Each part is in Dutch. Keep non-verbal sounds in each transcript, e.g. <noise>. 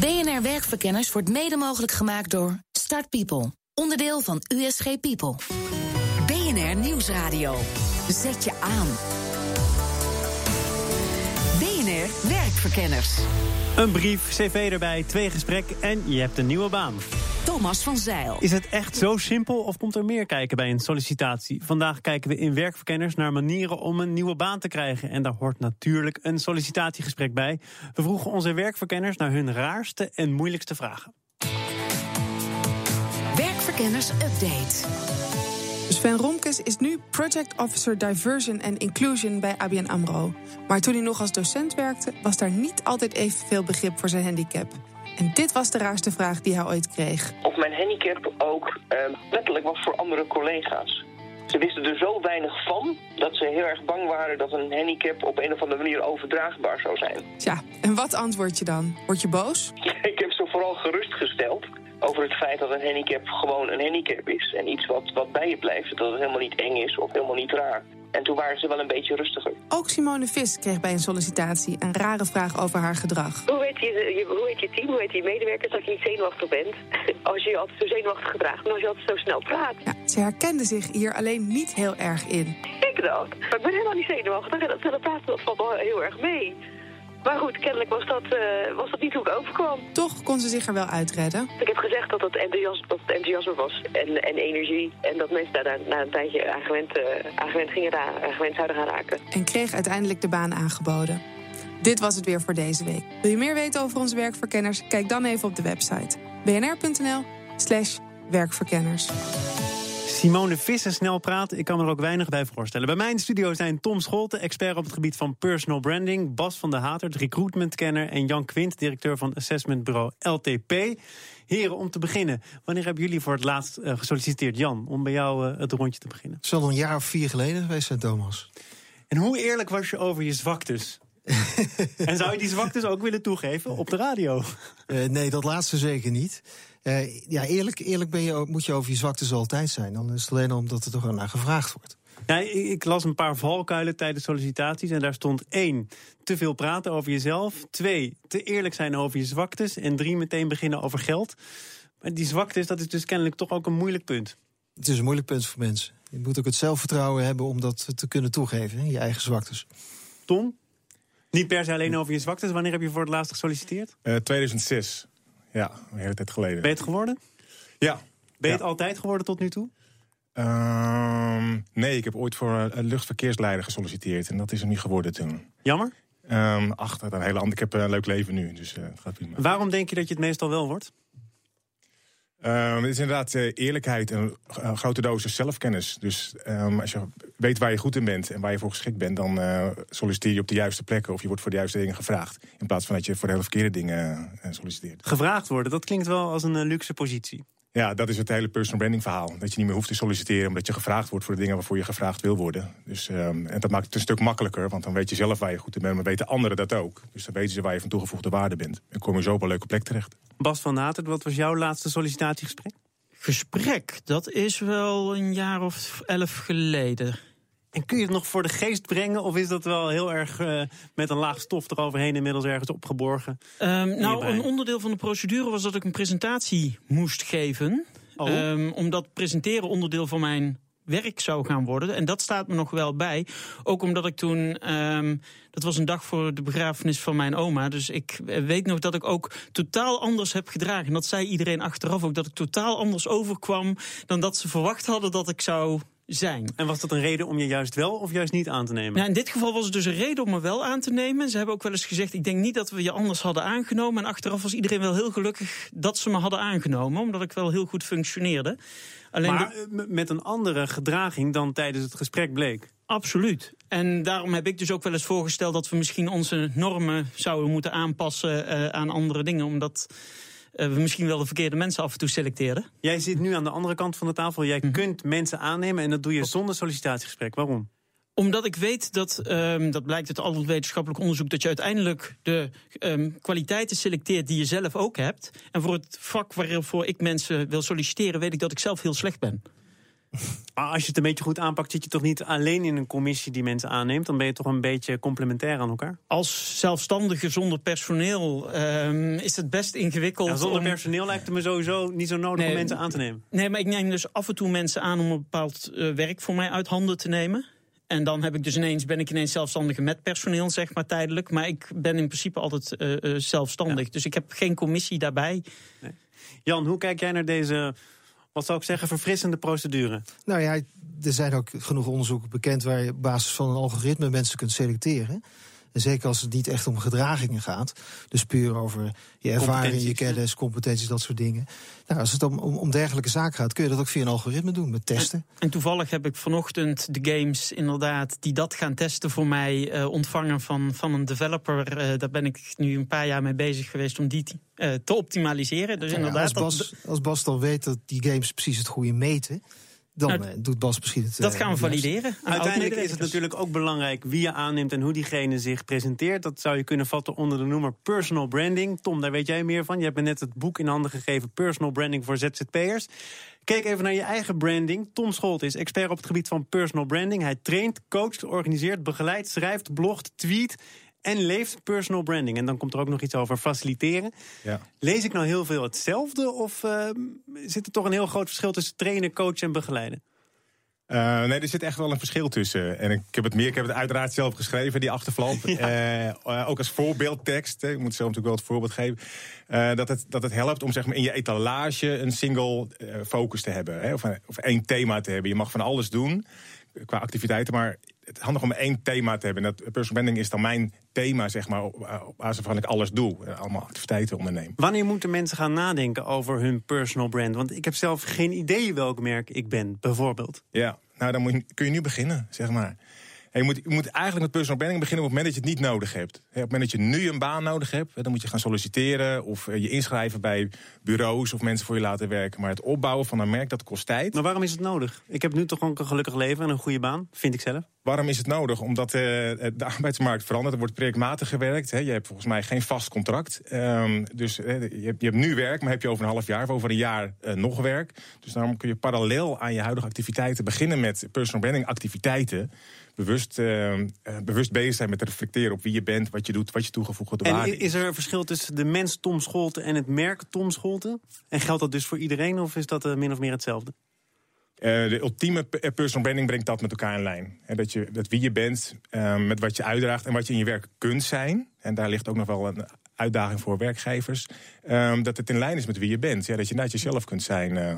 BNR Werkverkenners wordt mede mogelijk gemaakt door Start People, onderdeel van USG People. BNR Nieuwsradio. Zet je aan. BNR Werkverkenners. Een brief, cv erbij, twee gesprekken en je hebt een nieuwe baan. Thomas van Zeil. Is het echt zo simpel of komt er meer kijken bij een sollicitatie? Vandaag kijken we in Werkverkenners naar manieren om een nieuwe baan te krijgen. En daar hoort natuurlijk een sollicitatiegesprek bij. We vroegen onze werkverkenners naar hun raarste en moeilijkste vragen. Werkverkenners Update. Sven Romkes is nu Project Officer Diversion and Inclusion bij ABN AMRO. Maar toen hij nog als docent werkte, was daar niet altijd evenveel begrip voor zijn handicap. En dit was de raarste vraag die hij ooit kreeg. Of mijn handicap ook uh, letterlijk was voor andere collega's. Ze wisten er zo weinig van dat ze heel erg bang waren dat een handicap op een of andere manier overdraagbaar zou zijn. Tja, en wat antwoord je dan? Word je boos? <laughs> Ik heb ze vooral gerustgesteld over het feit dat een handicap gewoon een handicap is. En iets wat, wat bij je blijft. Dat het helemaal niet eng is of helemaal niet raar. En toen waren ze wel een beetje rustiger. Ook Simone Vis kreeg bij een sollicitatie een rare vraag over haar gedrag. Hoe heet je, hoe heet je team, hoe heet je medewerkers dat je niet zenuwachtig bent? <laughs> Als je je altijd zo zenuwachtig gedraagt en als je altijd zo snel praat. Ja, ze herkende zich hier alleen niet heel erg in. Ik dat. Maar ik ben helemaal niet zenuwachtig en dat, dat praten dat valt wel heel erg mee. Maar goed, kennelijk was dat, uh, was dat niet hoe ik overkwam. Toch kon ze zich er wel uitredden. Ik heb gezegd dat het enthousiasme, dat het enthousiasme was en, en energie. En dat mensen daar na, een tijdje aangewend, uh, aangewend, gingen ra aangewend zouden gaan raken. En kreeg uiteindelijk de baan aangeboden. Dit was het weer voor deze week. Wil je meer weten over onze werkverkenners? Kijk dan even op de website bnr.nl slash werkverkenners. Simone Visser snel praten, ik kan me er ook weinig bij voorstellen. Bij mij in de studio zijn Tom Scholte, expert op het gebied van personal branding... Bas van der Hatert, recruitmentkenner... en Jan Quint, directeur van assessmentbureau LTP. Heren, om te beginnen, wanneer hebben jullie voor het laatst uh, gesolliciteerd? Jan, om bij jou uh, het rondje te beginnen. Het zal een jaar of vier geleden geweest zijn, Thomas. En hoe eerlijk was je over je zwaktes? <laughs> en zou je die zwaktes ook willen toegeven op de radio? Uh, nee, dat laatste zeker niet. Uh, ja, eerlijk, eerlijk ben je, moet je over je zwaktes altijd zijn. Dan is het alleen omdat er toch naar gevraagd wordt. Ja, ik las een paar valkuilen tijdens sollicitaties. En daar stond één, te veel praten over jezelf. Twee, te eerlijk zijn over je zwaktes. En drie, meteen beginnen over geld. Maar die zwaktes, dat is dus kennelijk toch ook een moeilijk punt. Het is een moeilijk punt voor mensen. Je moet ook het zelfvertrouwen hebben om dat te kunnen toegeven, hè, je eigen zwaktes. Tom? Niet per se alleen over je zwaktes. Wanneer heb je voor het laatst gesolliciteerd? Uh, 2006. Ja, een hele tijd geleden. Ben je het geworden? Ja. Ben je ja. het altijd geworden tot nu toe? Um, nee, ik heb ooit voor een luchtverkeersleider gesolliciteerd. En dat is er niet geworden toen. Jammer? Um, ach, een hele andere. Ik heb een leuk leven nu, dus uh, het gaat prima. Waarom denk je dat je het meestal wel wordt? Um, het is inderdaad uh, eerlijkheid en een grote dosis zelfkennis. Dus um, als je weet waar je goed in bent en waar je voor geschikt bent... dan uh, solliciteer je op de juiste plekken of je wordt voor de juiste dingen gevraagd. In plaats van dat je voor de hele verkeerde dingen solliciteert. Gevraagd worden, dat klinkt wel als een luxe positie. Ja, dat is het hele personal branding verhaal. Dat je niet meer hoeft te solliciteren omdat je gevraagd wordt voor de dingen waarvoor je gevraagd wil worden. Dus, um, en dat maakt het een stuk makkelijker, want dan weet je zelf waar je goed in bent, maar weten anderen dat ook. Dus dan weten ze waar je van toegevoegde waarde bent. En kom je zo op een leuke plek terecht. Bas van Natert, wat was jouw laatste sollicitatiegesprek? Gesprek, dat is wel een jaar of elf geleden. En kun je het nog voor de geest brengen? Of is dat wel heel erg uh, met een laag stof eroverheen inmiddels ergens opgeborgen? Um, nou, een onderdeel van de procedure was dat ik een presentatie moest geven. Oh. Um, omdat presenteren onderdeel van mijn werk zou gaan worden. En dat staat me nog wel bij. Ook omdat ik toen... Um, dat was een dag voor de begrafenis van mijn oma. Dus ik weet nog dat ik ook totaal anders heb gedragen. En dat zei iedereen achteraf ook. Dat ik totaal anders overkwam dan dat ze verwacht hadden dat ik zou zijn. En was dat een reden om je juist wel of juist niet aan te nemen? Nou, in dit geval was het dus een reden om me wel aan te nemen. Ze hebben ook wel eens gezegd, ik denk niet dat we je anders hadden aangenomen. En achteraf was iedereen wel heel gelukkig dat ze me hadden aangenomen. Omdat ik wel heel goed functioneerde. Alleen maar de... met een andere gedraging dan tijdens het gesprek bleek. Absoluut. En daarom heb ik dus ook wel eens voorgesteld dat we misschien onze normen zouden moeten aanpassen uh, aan andere dingen. Omdat we misschien wel de verkeerde mensen af en toe selecteren. Jij zit nu aan de andere kant van de tafel. Jij Mhm. kunt mensen aannemen en dat doe je zonder sollicitatiegesprek. Waarom? Omdat ik weet dat, um, dat blijkt uit al het wetenschappelijk onderzoek, dat je uiteindelijk de um, kwaliteiten selecteert die je zelf ook hebt. En voor het vak waarvoor ik mensen wil solliciteren, weet ik dat ik zelf heel slecht ben. Maar als je het een beetje goed aanpakt, zit je toch niet alleen in een commissie die mensen aanneemt. Dan ben je toch een beetje complementair aan elkaar. Als zelfstandige zonder personeel ehm, is het best ingewikkeld. Ja, zonder om- personeel lijkt het me sowieso niet zo nodig Nee. om mensen aan te nemen. Nee, maar ik neem dus af en toe mensen aan om een bepaald eh, werk voor mij uit handen te nemen. En dan heb ik dus ineens, ben ik ineens zelfstandige met personeel, zeg maar tijdelijk. Maar ik ben in principe altijd eh, eh, zelfstandig. Dus ik heb geen commissie daarbij. Jan, hoe kijk jij naar deze, wat zou ik zeggen, verfrissende procedure? Nou ja, er zijn ook genoeg onderzoeken bekend waar je op basis van een algoritme mensen kunt selecteren. En zeker als het niet echt om gedragingen gaat. Dus puur over je ervaring, je kennis, competenties, dat soort dingen. Nou, als het om, om, om dergelijke zaken gaat, kun je dat ook via een algoritme doen met testen. En toevallig heb ik vanochtend de games inderdaad die dat gaan testen voor mij eh, ontvangen van, van een developer. Eh, daar ben ik nu een paar jaar mee bezig geweest om die eh, te optimaliseren. Dus Ja, inderdaad, als, dat, Bas, als Bas dan weet dat die games precies het goede meten, dan Nou, eh, doet Bas misschien het. dat eh, gaan we valideren. Uiteindelijk is het oud-medewerkers. natuurlijk ook belangrijk wie je aanneemt en hoe diegene zich presenteert. Dat zou je kunnen vatten onder de noemer personal branding. Tom, daar weet jij meer van. Je hebt me net het boek in handen gegeven, Personal Branding voor ZZP'ers. Kijk even naar je eigen branding. Tom Scholt is expert op het gebied van personal branding. Hij traint, coacht, organiseert, begeleidt, schrijft, blogt, tweet en leeft personal branding. En dan komt er ook nog iets over faciliteren. Ja. Lees ik nou heel veel hetzelfde of eh, zit er toch een heel groot verschil tussen trainen, coachen en begeleiden? Eh, nee, er zit echt wel een verschil tussen. En ik heb het meer, ik heb het uiteraard zelf geschreven, die achterflap. <laughs> Eh, eh, ook als voorbeeldtekst. Ik moet zelf natuurlijk wel het voorbeeld geven. dat, het, dat het helpt om zeg maar, in je etalage een single focus te hebben. Hè, of, een- of één thema te hebben. Je mag van alles doen qua activiteiten, maar het handig om één thema te hebben. En dat personal branding is dan mijn thema, zeg maar, op, op basis waarvan ik alles doe. Eh, allemaal activiteiten onderneem. Wanneer moeten mensen gaan nadenken over hun personal brand? Want ik heb zelf geen idee welk merk ik ben, bijvoorbeeld. Ja, nou dan moet je, kun je nu beginnen, zeg maar. En je, moet, je moet eigenlijk met personal branding beginnen op het moment dat je het niet nodig hebt. Op het moment dat je nu een baan nodig hebt, dan moet je gaan solliciteren of eh, je inschrijven bij bureaus of mensen voor je laten werken. Maar het opbouwen van een merk, dat kost tijd. Maar waarom is het nodig? Ik heb nu toch ook een gelukkig leven en een goede baan, vind ik zelf. Waarom is het nodig? Omdat eh, de arbeidsmarkt verandert. Er wordt projectmatig gewerkt. Hè. Je hebt volgens mij geen vast contract. Ehm, dus eh, je, hebt, je hebt nu werk, maar heb je over een half jaar of over een jaar eh, nog werk. Dus daarom kun je parallel aan je huidige activiteiten beginnen met personal branding activiteiten. Bewust, eh, eh, bewust bezig zijn met reflecteren op wie je bent, wat je doet, wat je toegevoegde En waarde i- is er een verschil tussen de mens Tom Scholte en het merk Tom Scholte? En geldt dat dus voor iedereen of is dat min of meer hetzelfde? Eh, de ultieme eh, personal branding brengt dat met elkaar in lijn. Hè, dat, je, dat wie je bent, eh, met wat je uitdraagt en wat je in je werk kunt zijn. En daar ligt ook nog wel een uitdaging voor werkgevers. eh, dat het in lijn is met wie je bent. Ja, dat je net jezelf kunt zijn eh,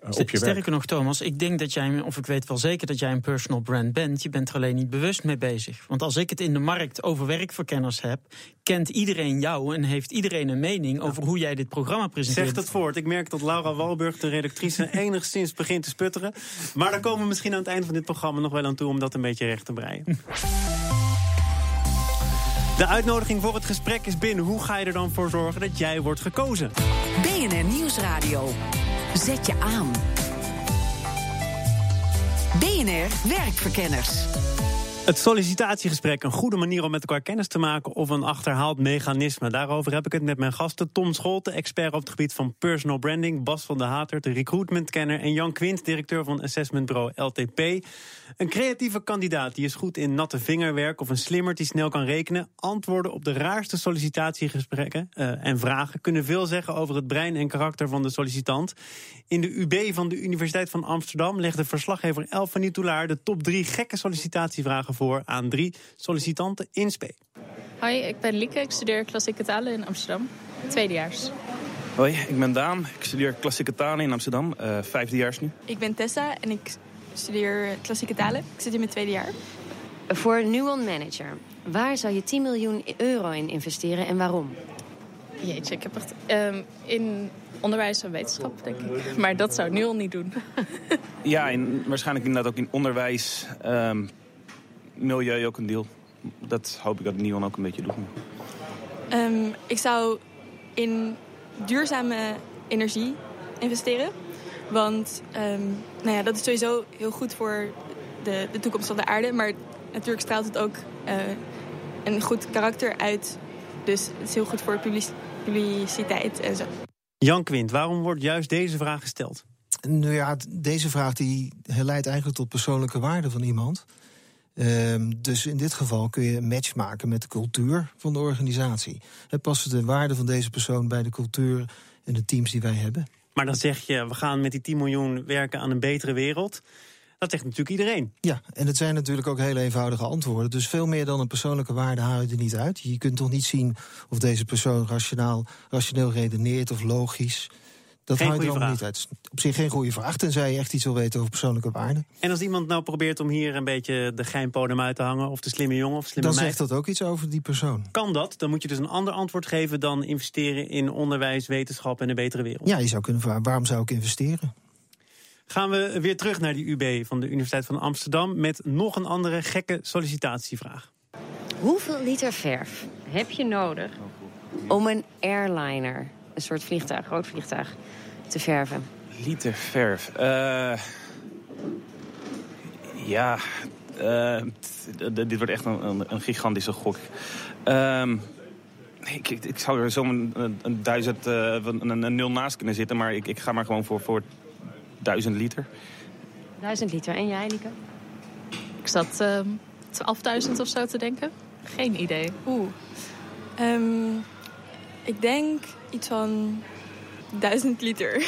op je werk. Sterker nog, Thomas, ik denk dat jij, of ik weet wel zeker dat jij een personal brand bent. Je bent er alleen niet bewust mee bezig. Want als ik het in de markt over werkverkenners heb, kent iedereen jou en heeft iedereen een mening over hoe jij dit programma presenteert. Zeg het voort. Ik merk dat Laura Walburg, de redactrice, <laughs> enigszins begint te sputteren. Maar daar komen we misschien aan het eind van dit programma nog wel aan toe om dat een beetje recht te breien. De uitnodiging voor het gesprek is binnen. Hoe ga je er dan voor zorgen dat jij wordt gekozen? BNR Nieuwsradio. Zet je aan. BNR Werkverkenners. Het sollicitatiegesprek, een goede manier om met elkaar kennis te maken of een achterhaald mechanisme. Daarover heb ik het met mijn gasten. Tom Scholte, expert op het gebied van personal branding. Bas van der Hatert, de recruitmentkenner. En Jan Quint, directeur van assessmentbureau LTP. Een creatieve kandidaat die is goed in natte vingerwerk of een slimmer die snel kan rekenen. Antwoorden op de raarste sollicitatiegesprekken eh, en vragen kunnen veel zeggen over het brein en karakter van de sollicitant. In de UB van de Universiteit van Amsterdam legde verslaggever Elf van Toulaar de top drie gekke sollicitatievragen voor aan drie sollicitanten in spe. Hoi, ik ben Lieke. Ik studeer klassieke talen in Amsterdam. Tweedejaars. Hoi, ik ben Daan. Ik studeer klassieke talen in Amsterdam, uh, vijfdejaars nu. Ik ben Tessa en ik studeer klassieke talen. Ik zit in mijn tweede jaar. Voor Nuon Manager, waar zou je 10 miljoen euro in investeren en waarom? Jeetje, ik heb echt um, in onderwijs en wetenschap, denk ik. Maar dat zou Nuon niet doen. ja, in, waarschijnlijk inderdaad ook in onderwijs, um, milieu ook een deel. Dat hoop ik dat Nuon ook een beetje doet. Um, ik zou in duurzame energie investeren. Want um, nou ja, dat is sowieso heel goed voor de, de toekomst van de aarde. Maar natuurlijk straalt het ook uh, een goed karakter uit. Dus het is heel goed voor publiciteit en zo. Jan Quint, waarom wordt juist deze vraag gesteld? Nou ja, deze vraag die leidt eigenlijk tot persoonlijke waarde van iemand. Ehm, dus in dit geval kun je een match maken met de cultuur van de organisatie. Het past de waarde van deze persoon bij de cultuur en de teams die wij hebben. Maar dan zeg je, we gaan met die 10 miljoen werken aan een betere wereld. Dat zegt natuurlijk iedereen. Ja, en het zijn natuurlijk ook hele eenvoudige antwoorden. Dus veel meer dan een persoonlijke waarde haal je er niet uit. Je kunt toch niet zien of deze persoon rationaal, rationeel redeneert of logisch. Dat Geen houdt er allemaal niet uit. Op zich geen goede vraag, tenzij je echt iets wil weten over persoonlijke waarden. En als iemand nou probeert om hier een beetje de geinpodem uit te hangen... of de slimme jongen of slimme Dan meid... zegt dat ook iets over die persoon. Kan dat? Dan moet je dus een ander antwoord geven... dan investeren in onderwijs, wetenschap en een betere wereld. Ja, je zou kunnen vragen, waarom zou ik investeren? Gaan we weer terug naar die UB van de Universiteit van Amsterdam... met nog een andere gekke sollicitatievraag. Hoeveel liter verf heb je nodig om een airliner, een soort vliegtuig, groot vliegtuig, te verven? Liter verf. Eh, ja, eh, dit wordt echt een, een, een gigantische gok. Ehm, ik, ik, ik zou er zo een, een, een duizend, eh, een, een, nul naast kunnen zitten, maar ik, ik ga maar gewoon voor, voor duizend liter. Duizend liter. En jij, Lieke? Ik zat ehm 12.000 of zo te denken. Geen idee. Oeh. Ehm, ik denk iets van duizend liter. <laughs>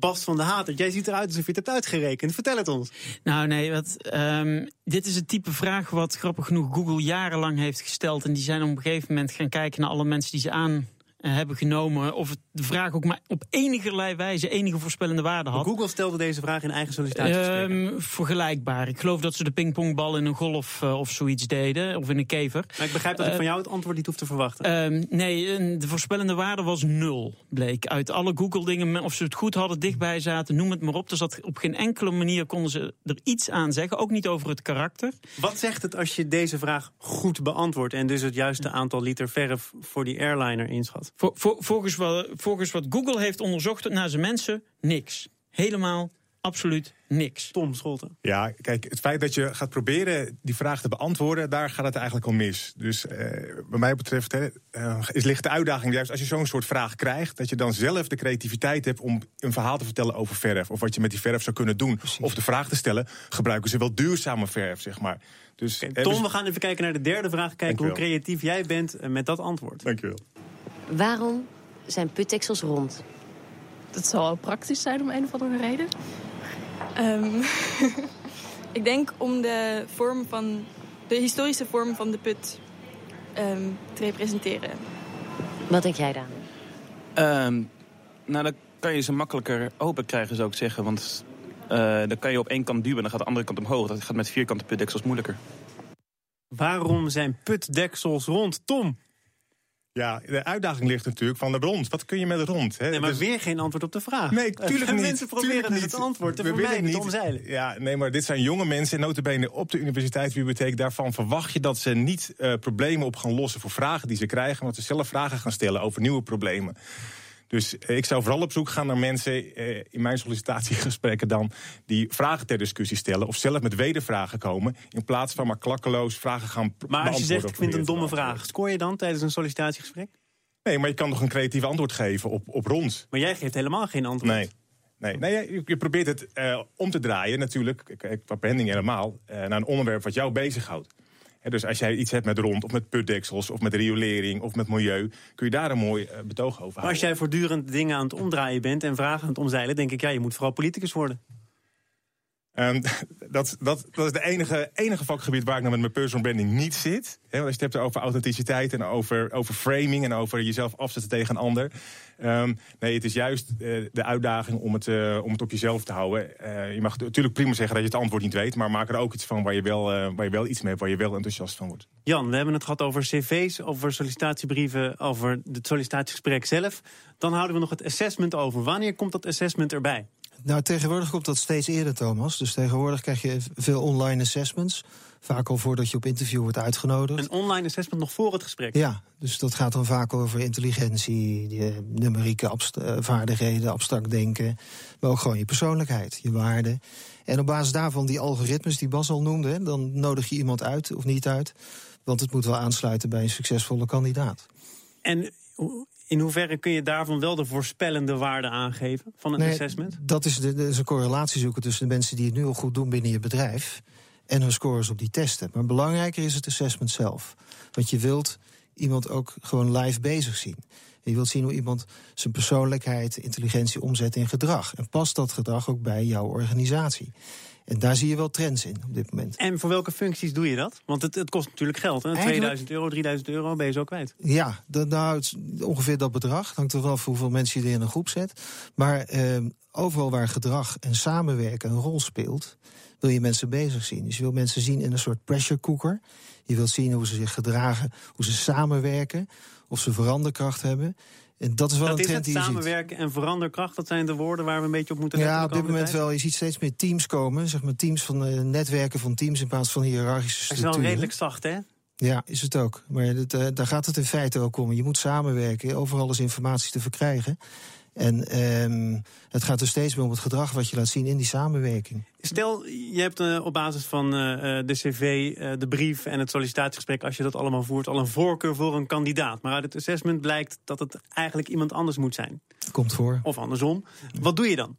Bas van de Hater, jij ziet eruit alsof je het hebt uitgerekend. Vertel het ons. Nou nee, wat, ehm, dit is het type vraag wat grappig genoeg Google jarenlang heeft gesteld. En die zijn op een gegeven moment gaan kijken naar alle mensen die ze aan hebben genomen. Of het de vraag ook maar op enigerlei wijze enige voorspellende waarde had. Google stelde deze vraag in eigen sollicitatiegesprekken. Ehm, vergelijkbaar. Ik geloof dat ze de pingpongbal in een golf eh, of zoiets deden. Of in een kever. Maar ik begrijp dat ik Eh, van jou het antwoord niet hoef te verwachten. Ehm, nee, de voorspellende waarde was nul, bleek. Uit alle Google-dingen, of ze het goed hadden, dichtbij zaten, noem het maar op. Dus dat op geen enkele manier konden ze er iets aan zeggen. Ook niet over het karakter. Wat zegt het als je deze vraag goed beantwoordt... en dus het juiste aantal liter verf voor die airliner inschat? Vol- vol- volgens, wat, volgens wat Google heeft onderzocht naar zijn mensen, niks. Helemaal, absoluut niks. Tom Scholten. Ja, kijk, het feit dat je gaat proberen die vraag te beantwoorden, daar gaat het eigenlijk al mis. Dus eh, wat mij betreft hè, eh, is, ligt de uitdaging juist als je zo'n soort vraag krijgt, dat je dan zelf de creativiteit hebt om een verhaal te vertellen over verf. Of wat je met die verf zou kunnen doen. Of de vraag te stellen, gebruiken ze wel duurzame verf, zeg maar. Dus, hè, Tom, dus- we gaan even kijken naar de derde vraag. Kijken hoe creatief jij bent eh, met dat antwoord. Dankjewel. Waarom zijn putdeksels rond? Dat zal wel praktisch zijn om een of andere reden. Ehm, <laughs> ik denk om de vorm van de historische vorm van de put ehm, te representeren. Wat denk jij, Daan? Ehm, nou, dan kan je ze makkelijker open krijgen, zou ik zeggen. Want eh, dan kan je op één kant duwen en dan gaat de andere kant omhoog. Dat gaat met vierkante putdeksels moeilijker. Waarom zijn putdeksels rond? Tom? Ja, de uitdaging ligt natuurlijk van de rond. Wat kun je met rond? Hè? Nee, maar Dus- weer geen antwoord op de vraag. Nee, tuurlijk <laughs> niet. Mensen proberen tuurlijk het niet. antwoord te We willen vermijden, niet. omzeilen. Ja, nee, maar dit zijn jonge mensen, notabene op de universiteitsbibliotheek. Daarvan verwacht je dat ze niet eh, problemen op gaan lossen voor vragen die ze krijgen, maar dat ze zelf vragen gaan stellen over nieuwe problemen. Dus eh, ik zou vooral op zoek gaan naar mensen eh, in mijn sollicitatiegesprekken dan... die vragen ter discussie stellen of zelf met wedervragen komen... in plaats van maar klakkeloos vragen gaan Maar als je zegt, ik vind een domme vraag... scoor je dan tijdens een sollicitatiegesprek? Nee, maar je kan nog een creatief antwoord geven op, op rond. Maar jij geeft helemaal geen antwoord. Nee. Nee, nee je, probeert het eh, om te draaien natuurlijk, qua branding helemaal... naar een onderwerp wat jou bezighoudt. Dus als jij iets hebt met rond, of met putdeksels, of met riolering... of met milieu, kun je daar een mooi eh, betoog over houden. Maar als jij voortdurend dingen aan het omdraaien bent... en vragen aan het omzeilen, denk ik, ja, je moet vooral politicus worden. Ehm, <laughs> dat, dat, is de enige, enige vakgebied waar ik nou met mijn personal branding niet zit. Want als je het hebt over authenticiteit en over, over framing en over jezelf afzetten tegen een ander. Ehm, nee, het is juist eh, de uitdaging om het, eh, om het op jezelf te houden. Eh, je mag natuurlijk prima zeggen dat je het antwoord niet weet, maar maak er ook iets van waar je wel, waar je wel iets mee hebt, waar je wel enthousiast van wordt. Jan, we hebben het gehad over cv's, over sollicitatiebrieven... over het sollicitatiegesprek zelf. Dan houden we nog het assessment over. Wanneer komt dat assessment erbij? Nou, tegenwoordig komt dat steeds eerder, Thomas. Dus tegenwoordig krijg je veel online assessments. Vaak al voordat je op interview wordt uitgenodigd. Een online assessment nog voor het gesprek? Ja, dus dat gaat dan vaak over intelligentie, je numerieke abst- eh, vaardigheden, abstract denken. Maar ook gewoon je persoonlijkheid, je waarden. En op basis daarvan, die algoritmes die Bas al noemde, dan nodig je iemand uit of niet uit. Want het moet wel aansluiten bij een succesvolle kandidaat. En In hoeverre kun je daarvan wel de voorspellende waarde aangeven van een Nee, assessment? Dat is, de, dat is een correlatie zoeken tussen de mensen die het nu al goed doen binnen je bedrijf en hun scores op die testen. Maar belangrijker is het assessment zelf. Want je wilt iemand ook gewoon live bezig zien. Je wilt zien hoe iemand zijn persoonlijkheid, intelligentie omzet in gedrag. En past dat gedrag ook bij jouw organisatie? En daar zie je wel trends in op dit moment. En voor welke functies doe je dat? Want het, het kost natuurlijk geld. Hè? Eigenlijk- 2000 euro, 3000 euro ben je zo kwijt. Ja, dat, nou, ongeveer dat bedrag. Hangt er wel af hoeveel mensen je er in een groep zet. Maar eh, overal waar gedrag en samenwerken een rol speelt, wil je mensen bezig zien. Dus je wil mensen zien in een soort pressure cooker. Je wilt zien hoe ze zich gedragen, hoe ze samenwerken, of ze veranderkracht hebben. En dat is wel dat een is trend het die je ziet. samenwerken en veranderkracht. Dat zijn de woorden waar we een beetje op moeten letten. Ja, op dit moment tijd. wel. Je ziet steeds meer teams komen, zeg maar teams van eh, netwerken van teams in plaats van hiërarchische Dat is wel structuren. redelijk zacht, hè? Ja, is het ook. Maar het, eh, daar gaat het in feite ook om. Je moet samenwerken, overal is informatie te verkrijgen. En ehm, het gaat dus steeds meer om het gedrag wat je laat zien in die samenwerking. Stel, je hebt eh, op basis van eh, eh, de cv, de brief en het sollicitatiegesprek... als je dat allemaal voert, al een voorkeur voor een kandidaat. Maar uit het assessment blijkt dat het eigenlijk iemand anders moet zijn. Komt voor. Of andersom. Wat doe je dan?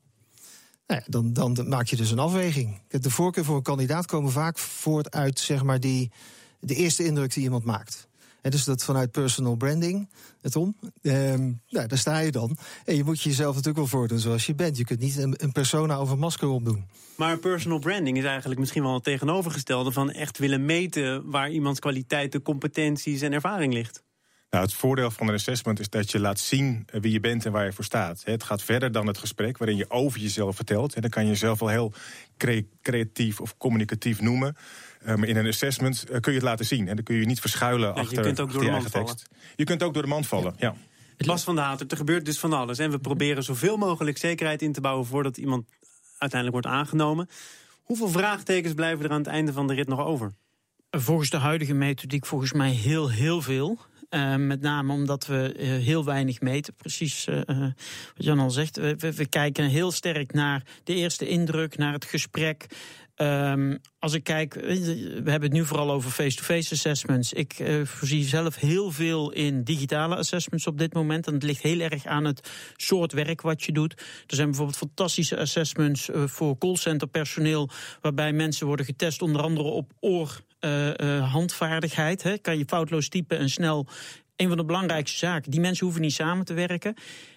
Nou ja, dan, dan maak je dus een afweging. De voorkeur voor een kandidaat komen vaak voort uit zeg maar, die, de eerste indruk die iemand maakt. Dus dat vanuit personal branding, het om. Ehm, nou, daar sta je dan. En je moet jezelf natuurlijk wel voordoen zoals je bent. Je kunt niet een, een persona een masker opdoen. Maar personal branding is eigenlijk misschien wel het tegenovergestelde... van echt willen meten waar iemands kwaliteiten, competenties en ervaring ligt. Nou, het voordeel van een assessment is dat je laat zien eh, wie je bent en waar je voor staat. Hè, Het gaat verder dan het gesprek waarin je over jezelf vertelt. En dan kan je jezelf wel heel cre- creatief of communicatief noemen. Eh, maar in een assessment eh, kun je het laten zien. En dan kun je je niet verschuilen je achter, kunt ook door je de eigen mand tekst. Je kunt ook door de mand vallen, ja. Bas van de Hatert, er gebeurt dus van alles. En we proberen zoveel mogelijk zekerheid in te bouwen... voordat iemand uiteindelijk wordt aangenomen. Hoeveel vraagtekens blijven er aan het einde van de rit nog over? Volgens de huidige methodiek volgens mij heel, heel veel. Eh, met name omdat we eh, heel weinig meten. Precies eh, wat Jan al zegt. We, we- kijken heel sterk naar de eerste indruk, naar het gesprek. Ehm, als ik kijk, we hebben het nu vooral over face-to-face assessments. Ik eh, voorzie zelf heel veel in digitale assessments op dit moment. En het ligt heel erg aan het soort werk wat je doet. Er zijn bijvoorbeeld fantastische assessments eh, voor callcenterpersoneel. Waarbij mensen worden getest, onder andere op oor. Eh, eh, handvaardigheid. Hè. Kan je foutloos typen en snel. Een van de belangrijkste zaken. Die mensen hoeven niet samen te werken.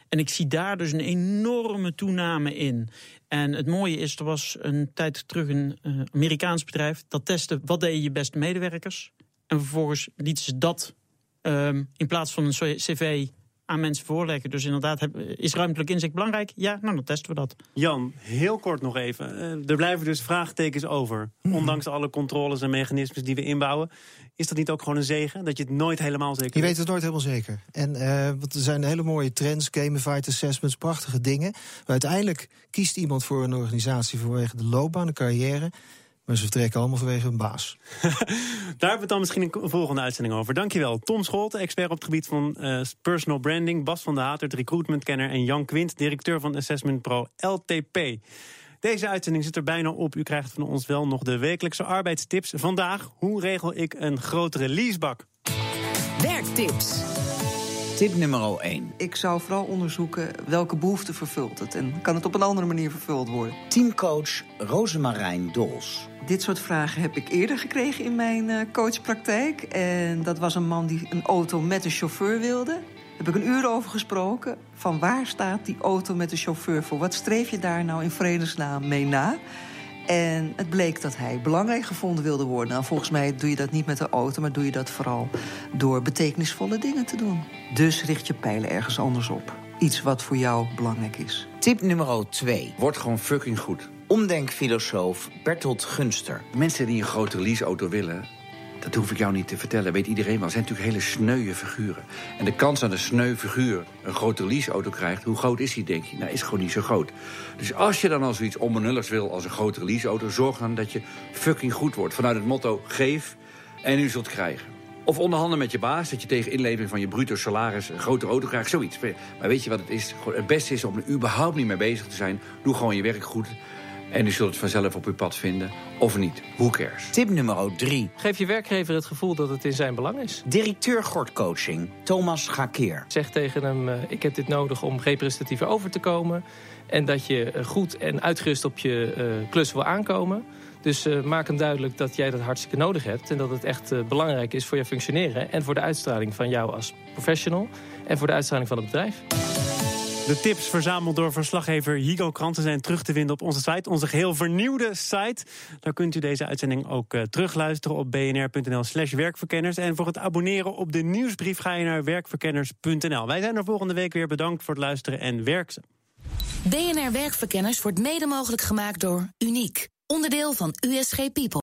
En ik zie daar dus een enorme toename in. En het mooie is, er was een tijd terug een eh, Amerikaans bedrijf dat testte wat deden je beste medewerkers. En vervolgens lieten ze dat ehm, in plaats van een cv aan mensen voorleggen. Dus inderdaad, heb- is ruimtelijk inzicht belangrijk? Ja, nou dan testen we dat. Jan, heel kort nog even. Eh, er blijven dus vraagtekens over. Ondanks alle controles en mechanismes die we inbouwen. Is dat niet ook gewoon een zegen? Dat je het nooit helemaal zeker Je weet het nooit helemaal zeker. En eh, want er zijn hele mooie trends, gamified assessments, prachtige dingen. Maar uiteindelijk kiest iemand voor een organisatie vanwege de loopbaan, de carrière. Maar ze vertrekken allemaal vanwege een baas. <laughs> Daar hebben we het dan misschien een volgende uitzending over. Dankjewel. Tom Scholte, expert op het gebied van eh, personal branding. Bas van der Hatert, recruitmentkenner. En Jan Quint, directeur van Assessment Pro LTP. Deze uitzending zit er bijna op. U krijgt van ons wel nog de wekelijkse arbeidstips. Vandaag, hoe regel ik een grotere leasebak? Werktips. Tip nummer 1. Ik zou vooral onderzoeken welke behoefte vervult het en kan het op een andere manier vervuld worden. Teamcoach Rosemarijn Dols. Dit soort vragen heb ik eerder gekregen in mijn eh, coachpraktijk. En dat was een man die een auto met een chauffeur wilde. Daar heb ik een uur over gesproken. Van waar staat die auto met de chauffeur voor? Wat streef je daar nou in vredesnaam mee na? En het bleek dat hij belangrijk gevonden wilde worden. Nou, volgens mij doe je dat niet met de auto, maar doe je dat vooral door betekenisvolle dingen te doen. Dus richt je pijlen ergens anders op. Iets wat voor jou belangrijk is. Tip nummer 2. Word gewoon fucking goed. Omdenkfilosoof Bertolt Gunster. Mensen die een grote leaseauto willen, dat hoef ik jou niet te vertellen. Weet iedereen wel. Het zijn natuurlijk hele sneuwe figuren. En de kans dat een sneu figuur een grote leaseauto krijgt... hoe groot is die, denk je? Nou, is gewoon niet zo groot. Dus als je dan al zoiets onbenulligs wil als een grotere leaseauto... zorg dan dat je fucking goed wordt. Vanuit het motto, geef en u zult krijgen. Of onderhandelen met je baas, dat je tegen inlevering van je bruto salaris... een grotere auto krijgt, zoiets. Maar weet je wat het is? Het beste is om er überhaupt niet mee bezig te zijn. Doe gewoon je werk goed. En u zult het vanzelf op uw pad vinden, of niet. Who cares? Tip nummer 3. Geef je werkgever het gevoel dat het in zijn belang is. Directeur Gordcoaching, Thomas Gakeer. Zeg tegen hem, uh, ik heb dit nodig om representatiever over te komen. En dat je uh, goed en uitgerust op je uh, klus wil aankomen. Dus uh, maak hem duidelijk dat jij dat hartstikke nodig hebt. En dat het echt uh, belangrijk is voor je functioneren. En voor de uitstraling van jou als professional. En voor de uitstraling van het bedrijf. De tips verzameld door verslaggever Higo Kranten zijn terug te vinden op onze site. Onze geheel vernieuwde site. Daar kunt u deze uitzending ook uh, terugluisteren op bnr.nl slash werkverkenners. En voor het abonneren op de nieuwsbrief ga je naar werkverkenners.nl. Wij zijn er volgende week weer. Bedankt voor het luisteren en werk. BNR Werkverkenners wordt mede mogelijk gemaakt door Uniek. Onderdeel van USG People.